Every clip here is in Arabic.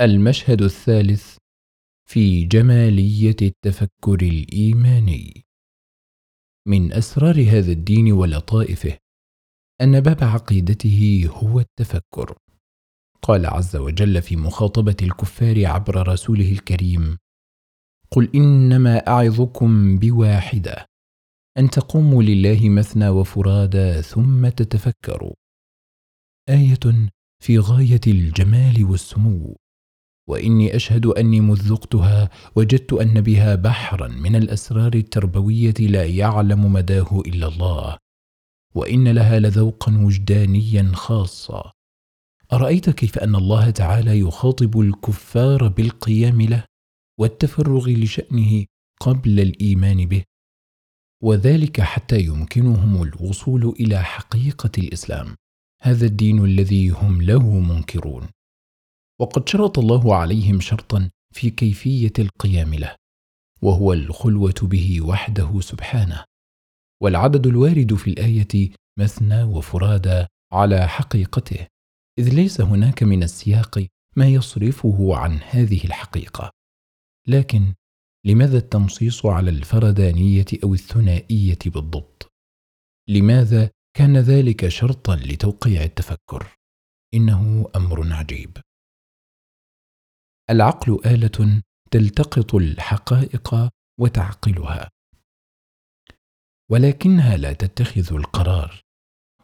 المشهد الثالث في جمالية التفكر الإيماني. من أسرار هذا الدين ولطائفه أن باب عقيدته هو التفكر. قال عز وجل في مخاطبة الكفار عبر رسوله الكريم قل إنما أعظكم بواحدة أن تقوموا لله مثنى وفرادى ثم تتفكروا. آية في غاية الجمال والسمو. وإني أشهد أني مذ ذقتها وجدت أن بها بحرا من الأسرار التربوية لا يعلم مداه إلا الله وإن لها لذوقا وجدانيا خاصا أرأيت كيف أن الله تعالى يخاطب الكفار بالقيام له والتفرغ لشأنه قبل الإيمان به وذلك حتى يمكنهم الوصول إلى حقيقة الإسلام. هذا الدين الذي هم له منكرون. وقد شرط الله عليهم شرطا في كيفية القيام له وهو الخلوة به وحده سبحانه. والعدد الوارد في الآية مثنى وفرادى على حقيقته إذ ليس هناك من السياق ما يصرفه عن هذه الحقيقة. لكن لماذا التنصيص على الفردانية أو الثنائية بالضبط؟ لماذا كان ذلك شرطا لتوقيع التفكر؟ إنه أمر عجيب. العقل آلة تلتقط الحقائق وتعقلها. ولكنها لا تتخذ القرار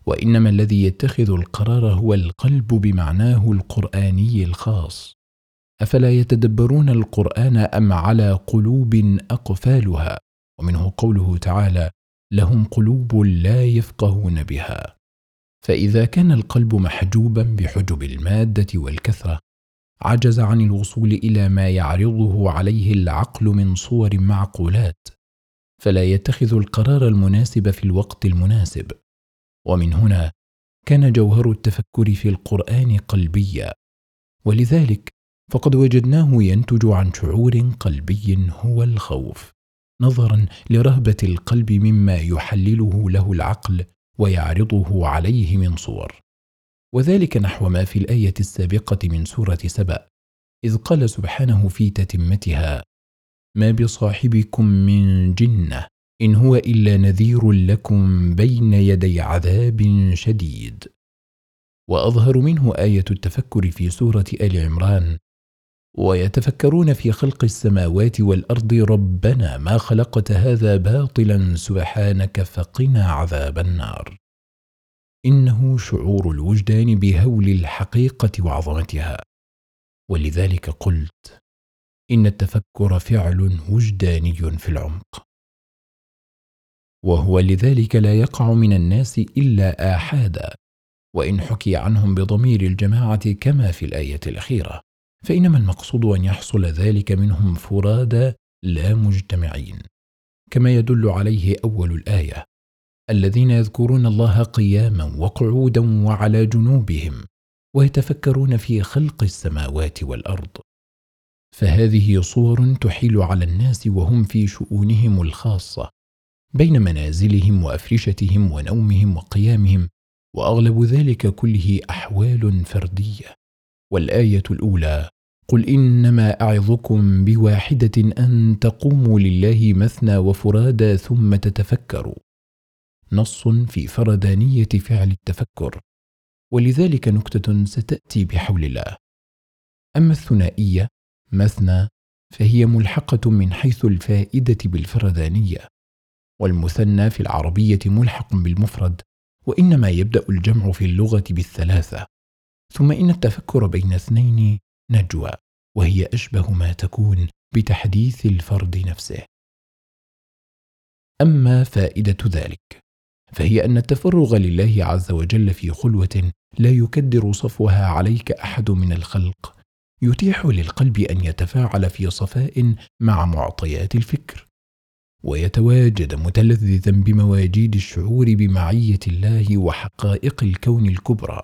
وإنما الذي يتخذ القرار هو القلب بمعناه القرآني الخاص. أفلا يتدبرون القرآن أم على قلوب أقفالها؟ ومنه قوله تعالى لهم قلوب لا يفقهون بها فإذا كان القلب محجوبا بحجب المادة والكثرة عجز عن الوصول إلى ما يعرضه عليه العقل من صور معقولات فلا يتخذ القرار المناسب في الوقت المناسب. ومن هنا كان جوهر التفكر في القرآن قلبيا ولذلك فقد وجدناه ينتج عن شعور قلبي هو الخوف نظرا لرهبة القلب مما يحلله له العقل ويعرضه عليه من صور. وذلك نحو ما في الآية السابقة من سورة سبأ إذ قال سبحانه في تتمتها ما بصاحبكم من جنة إن هو إلا نذير لكم بين يدي عذاب شديد. وأظهر منه آية التفكر في سورة آل عمران ويتفكرون في خلق السماوات والأرض ربنا ما خلقت هذا باطلا سبحانك فقنا عذاب النار. إنه شعور الوجدان بهول الحقيقة وعظمتها. ولذلك قلت إن التفكر فعل وجداني في العمق. وهو لذلك لا يقع من الناس إلا آحادا وإن حكي عنهم بضمير الجماعة كما في الآية الأخيرة. فإنما المقصود أن يحصل ذلك منهم فرادى لا مجتمعين. كما يدل عليه أول الآية. الذين يذكرون الله قياما وقعودا وعلى جنوبهم ويتفكرون في خلق السماوات والأرض. فهذه صور تحيل على الناس وهم في شؤونهم الخاصة بين منازلهم وأفرشتهم ونومهم وقيامهم وأغلب ذلك كله أحوال فردية. والآية الأولى قل إنما أعظكم بواحدة أن تقوموا لله مثنى وفرادى ثم تتفكروا. نص في فردانيه فعل التفكر ولذلك نكتة ستأتي بحول الله. أما الثنائية مثنى فهي ملحقة من حيث الفائدة بالفردانيه والمثنى في العربية ملحق بالمفرد وإنما يبدأ الجمع في اللغة بالثلاثة. ثم إن التفكر بين اثنين نجوى وهي أشبه ما تكون بتحديث الفرد نفسه. أما فائدة ذلك فهي أن التفرغ لله عز وجل في خلوة لا يكدر صفوها عليك أحد من الخلق. يتيح للقلب أن يتفاعل في صفاء مع معطيات الفكر. ويتواجد متلذذا بمواجيد الشعور بمعية الله وحقائق الكون الكبرى.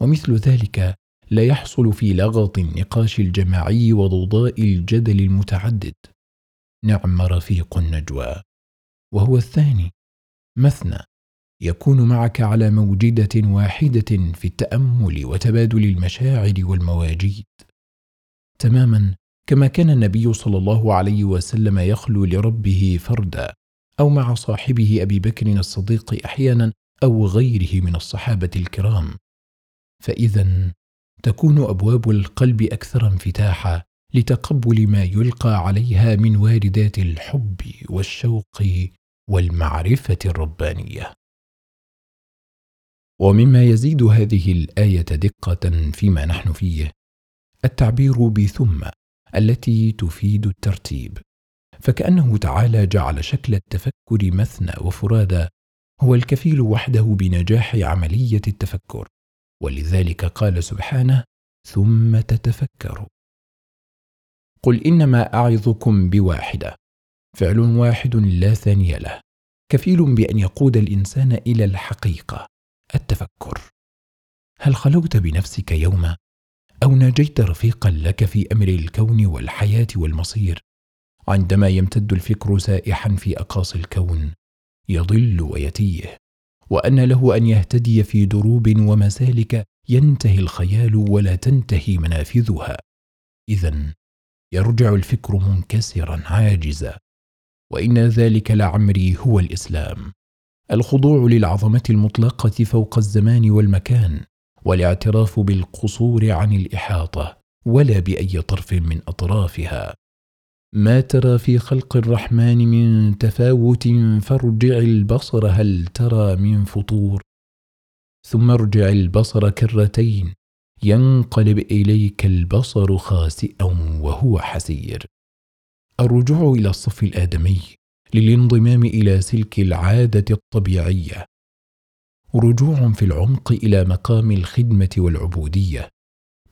ومثل ذلك لا يحصل في لغط النقاش الجماعي وضوضاء الجدل المتعدد. نعم رفيق النجوى. وهو الثاني مثنى يكون معك على موجدة واحدة في التأمل وتبادل المشاعر والمواجيد. تماما كما كان النبي صلى الله عليه وسلم يخلو لربه فردا أو مع صاحبه أبي بكر الصديق أحيانا أو غيره من الصحابة الكرام. فاذا تكون أبواب القلب أكثر انفتاحا لتقبل ما يلقى عليها من واردات الحب والشوق والمعرفة الربانية. ومما يزيد هذه الآية دقة فيما نحن فيه التعبير بثم التي تفيد الترتيب. فكأنه تعالى جعل شكل التفكر مثنى وفرادى هو الكفيل وحده بنجاح عملية التفكر. ولذلك قال سبحانه ثم تتفكروا قل إنما أعظكم بواحدة. فعل واحد لا ثاني له كفيل بأن يقود الإنسان إلى الحقيقة. التفكر. هل خلوت بنفسك يوما أو ناجيت رفيقا لك في أمر الكون والحياة والمصير؟ عندما يمتد الفكر سائحا في اقاصي الكون يضل ويتيه وأن له أن يهتدي في دروب ومسالك ينتهي الخيال ولا تنتهي منافذها. اذا يرجع الفكر منكسرا عاجزا. وإن ذلك لعمري هو الإسلام. الخضوع للعظمة المطلقة فوق الزمان والمكان والاعتراف بالقصور عن الإحاطة ولا بأي طرف من أطرافها. ما ترى في خلق الرحمن من تفاوت فارجع البصر هل ترى من فطور. ثم ارجع البصر كرتين ينقلب إليك البصر خاسئا وهو حسير. الرجوع إلى الصف الآدمي للانضمام إلى سلك العادة الطبيعية. رجوع في العمق إلى مقام الخدمة والعبودية.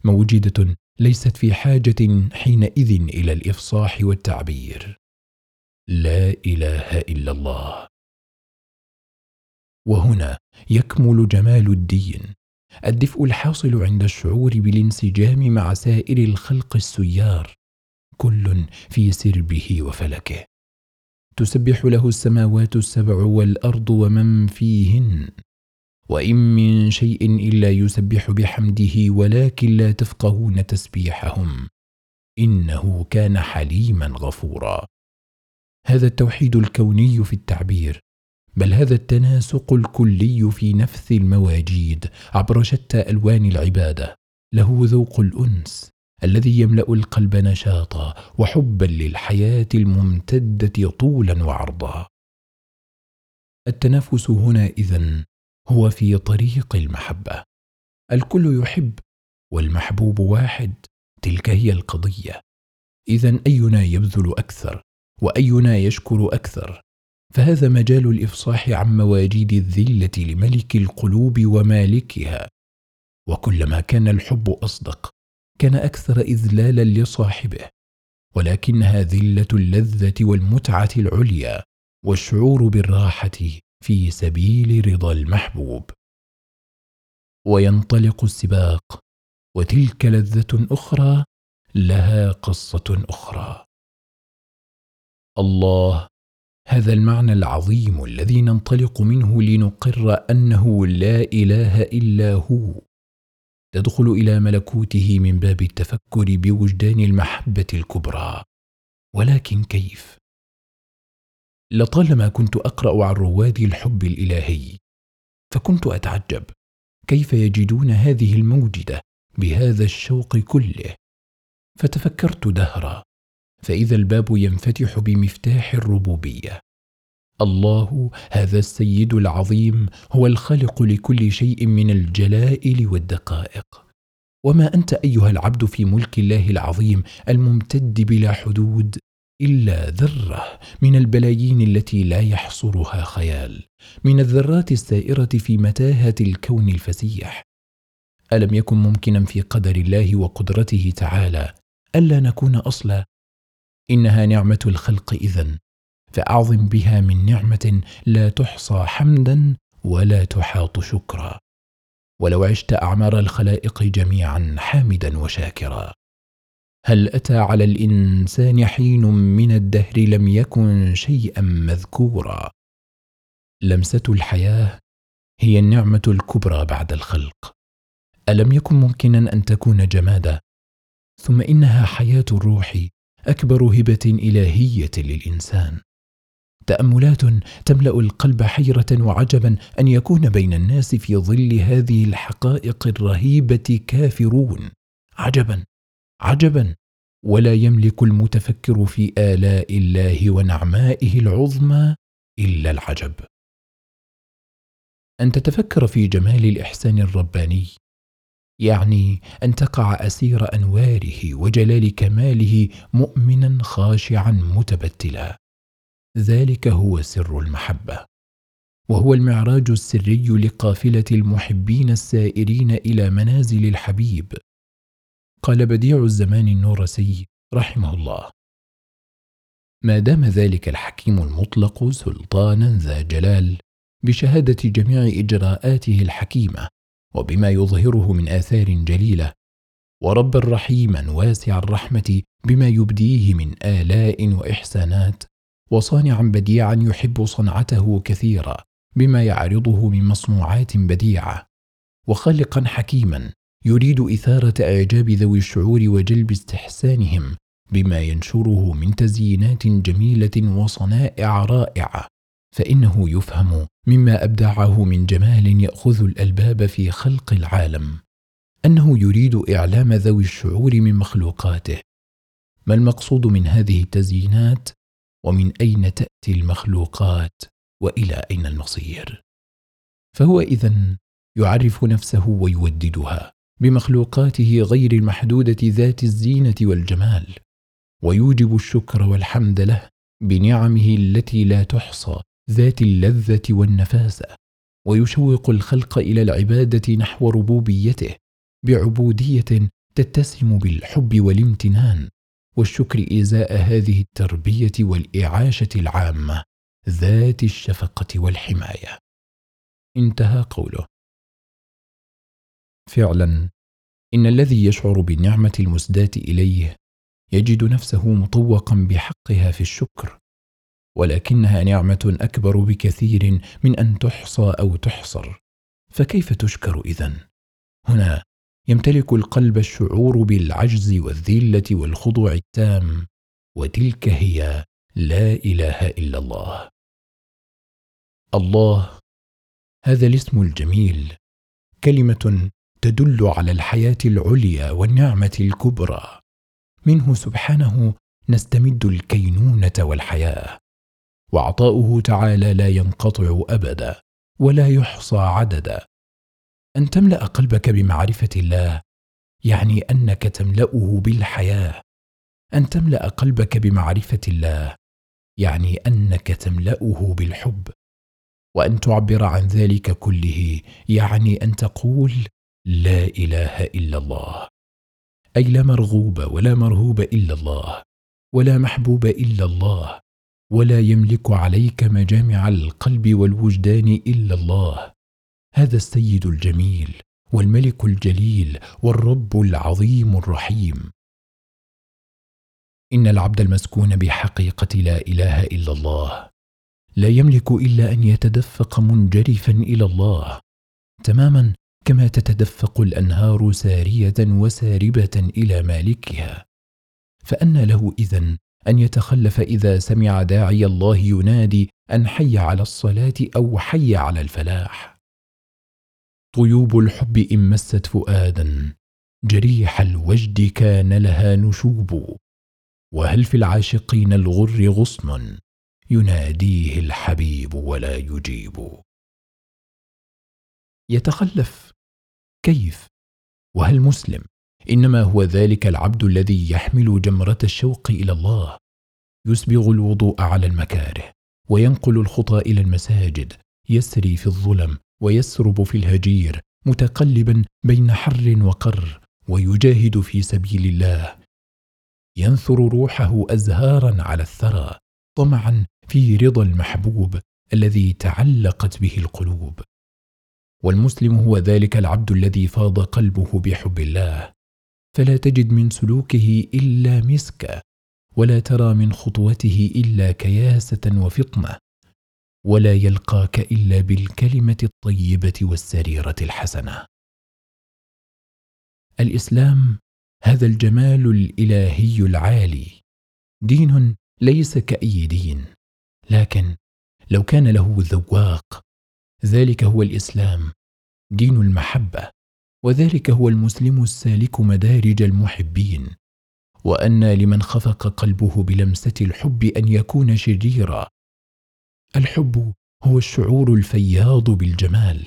موجدة ليست في حاجة حينئذ إلى الإفصاح والتعبير. لا إله إلا الله. وهنا يكمل جمال الدين الدفء الحاصل عند الشعور بالانسجام مع سائر الخلق السيار. كل في سربه وفلكه. تسبح له السماوات السبع والأرض ومن فيهن. وإن من شيء إلا يسبح بحمده ولكن لا تفقهون تسبيحهم. إنه كان حليما غفورا. هذا التوحيد الكوني في التعبير. بل هذا التناسق الكلي في نفث المواجيد عبر شتى ألوان العبادة. له ذوق الأنس. الذي يملأ القلب نشاطا وحبا للحياة الممتدة طولا وعرضا. التنافس هنا إذن هو في طريق المحبة. الكل يحب والمحبوب واحد تلك هي القضية. اذا أينا يبذل أكثر وأينا يشكر أكثر؟ فهذا مجال الإفصاح عن مواجيد الذلة لملك القلوب ومالكها. وكلما كان الحب أصدق كان أكثر إذلالا لصاحبه ولكنها ذلة اللذة والمتعة العليا والشعور بالراحة في سبيل رضا المحبوب. وينطلق السباق وتلك لذة أخرى لها قصة أخرى. الله هذا المعنى العظيم الذي ننطلق منه لنقر أنه لا إله إلا هو. تدخل إلى ملكوته من باب التفكر بوجدان المحبة الكبرى. ولكن كيف؟ لطالما كنت أقرأ عن رواد الحب الإلهي فكنت أتعجب. كيف يجدون هذه الموجدة بهذا الشوق كله؟ فتفكرت دهرا. فإذا الباب ينفتح بمفتاح الربوبية. الله هذا السيد العظيم هو الخالق لكل شيء من الجلائل والدقائق. وما أنت أيها العبد في ملك الله العظيم الممتد بلا حدود إلا ذرة من البلايين التي لا يحصرها خيال من الذرات السائرة في متاهة الكون الفسيح. ألم يكن ممكنا في قدر الله وقدرته تعالى ألا نكون أصلا؟ إنها نعمة الخلق إذن. فأعظم بها من نعمة لا تحصى حمدا ولا تحاط شكرا. ولو عشت أعمار الخلائق جميعا حامدا وشاكرا. هل أتى على الإنسان حين من الدهر لم يكن شيئا مذكورا؟ لمسة الحياة هي النعمة الكبرى بعد الخلق. ألم يكن ممكنا أن تكون جمادا ثم إنها حياة الروح أكبر هبة إلهية للإنسان. تأملات تملأ القلب حيرة وعجبا أن يكون بين الناس في ظل هذه الحقائق الرهيبة كافرون. عجبا عجبا. ولا يملك المتفكر في آلاء الله ونعمائه العظمى إلا العجب. أن تتفكر في جمال الإحسان الرباني يعني أن تقع أسير أنواره وجلال كماله مؤمنا خاشعا متبتلا. ذلك هو سر المحبة. وهو المعراج السري لقافلة المحبين السائرين إلى منازل الحبيب. قال بديع الزمان النورسي رحمه الله. ما دام ذلك الحكيم المطلق سلطانا ذا جلال بشهادة جميع إجراءاته الحكيمة وبما يظهره من آثار جليلة وربا رحيما واسع الرحمة بما يبديه من آلاء وإحسانات وصانعا بديعا يحب صنعته كثيرا بما يعرضه من مصنوعات بديعة. وخالقا حكيما يريد إثارة إعجاب ذوي الشعور وجلب استحسانهم بما ينشره من تزيينات جميلة وصنائع رائعة. فإنه يفهم مما أبدعه من جمال يأخذ الألباب في خلق العالم. أنه يريد إعلام ذوي الشعور من مخلوقاته. ما المقصود من هذه التزيينات؟ ومن أين تأتي المخلوقات وإلى أين المصير؟ فهو اذا يعرف نفسه ويوددها بمخلوقاته غير المحدودة ذات الزينة والجمال ويوجب الشكر والحمد له بنعمه التي لا تحصى ذات اللذة والنفاسه ويشوق الخلق إلى العبادة نحو ربوبيته بعبودية تتسم بالحب والامتنان. والشكر إزاء هذه التربية والإعاشة العامة ذات الشفقة والحماية. انتهى قوله. فعلا إن الذي يشعر بالنعمه المسداة إليه يجد نفسه مطوقا بحقها في الشكر ولكنها نعمة أكبر بكثير من أن تحصى أو تحصر. فكيف تشكر إذن؟ هنا يمتلك القلب الشعور بالعجز والذلة والخضوع التام وتلك هي لا إله إلا الله. الله هذا الاسم الجميل كلمة تدل على الحياة العليا والنعمة الكبرى. منه سبحانه نستمد الكينونة والحياة وعطاؤه تعالى لا ينقطع أبدا ولا يحصى عددا. أن تملأ قلبك بمعرفة الله يعني أنك تملأه بالحياة. أن تملأ قلبك بمعرفة الله يعني أنك تملأه بالحب. وأن تعبر عن ذلك كله يعني أن تقول لا إله إلا الله. أي لا مرغوب ولا مرهوب إلا الله ولا محبوب إلا الله ولا يملك عليك مجامع القلب والوجدان إلا الله. هذا السيد الجميل والملك الجليل والرب العظيم الرحيم. إن العبد المسكون بحقيقة لا إله إلا الله لا يملك إلا أن يتدفق منجرفا إلى الله. تماما كما تتدفق الأنهار سارية وساربة إلى مالكها. فأن له إذن أن يتخلف إذا سمع داعي الله ينادي أن حي على الصلاة أو حي على الفلاح. طيوب الحب إن مست فؤادا جريح الوجد كان لها نشوب. وهل في العاشقين الغر غصن؟ يناديه الحبيب ولا يجيب. يتخلف. كيف؟ وهل مسلم؟ إنما هو ذلك العبد الذي يحمل جمرة الشوق إلى الله. يسبغ الوضوء على المكاره وينقل الخطى إلى المساجد يسري في الظلم ويسرب في الهجير متقلبا بين حر وقر ويجاهد في سبيل الله. ينثر روحه ازهارا على الثرى طمعا في رضا المحبوب الذي تعلقت به القلوب. والمسلم هو ذلك العبد الذي فاض قلبه بحب الله. فلا تجد من سلوكه إلا مسكا ولا ترى من خطوته إلا كياسة وفطنة. ولا يلقاك إلا بالكلمة الطيبة والسريرة الحسنة. الإسلام هذا الجمال الإلهي العالي. دين ليس كأي دين لكن لو كان له ذواق ذلك هو الإسلام دين المحبة وذلك هو المسلم السالك مدارج المحبين. وأن لمن خفق قلبه بلمسة الحب أن يكون شريرا الحب هو الشعور الفياض بالجمال.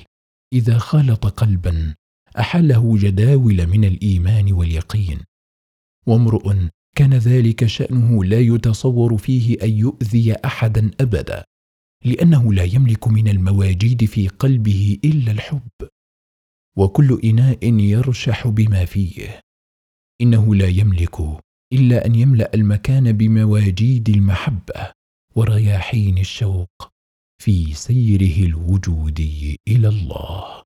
إذا خالط قلبا أحله جداول من الإيمان واليقين. وامرؤ كان ذلك شأنه لا يتصور فيه أن يؤذي احدا أبدا لأنه لا يملك من المواجيد في قلبه إلا الحب. وكل إناء يرشح بما فيه. إنه لا يملك إلا أن يملأ المكان بمواجيد المحبة. ورياحين الشوق في سيره الوجودي إلى الله.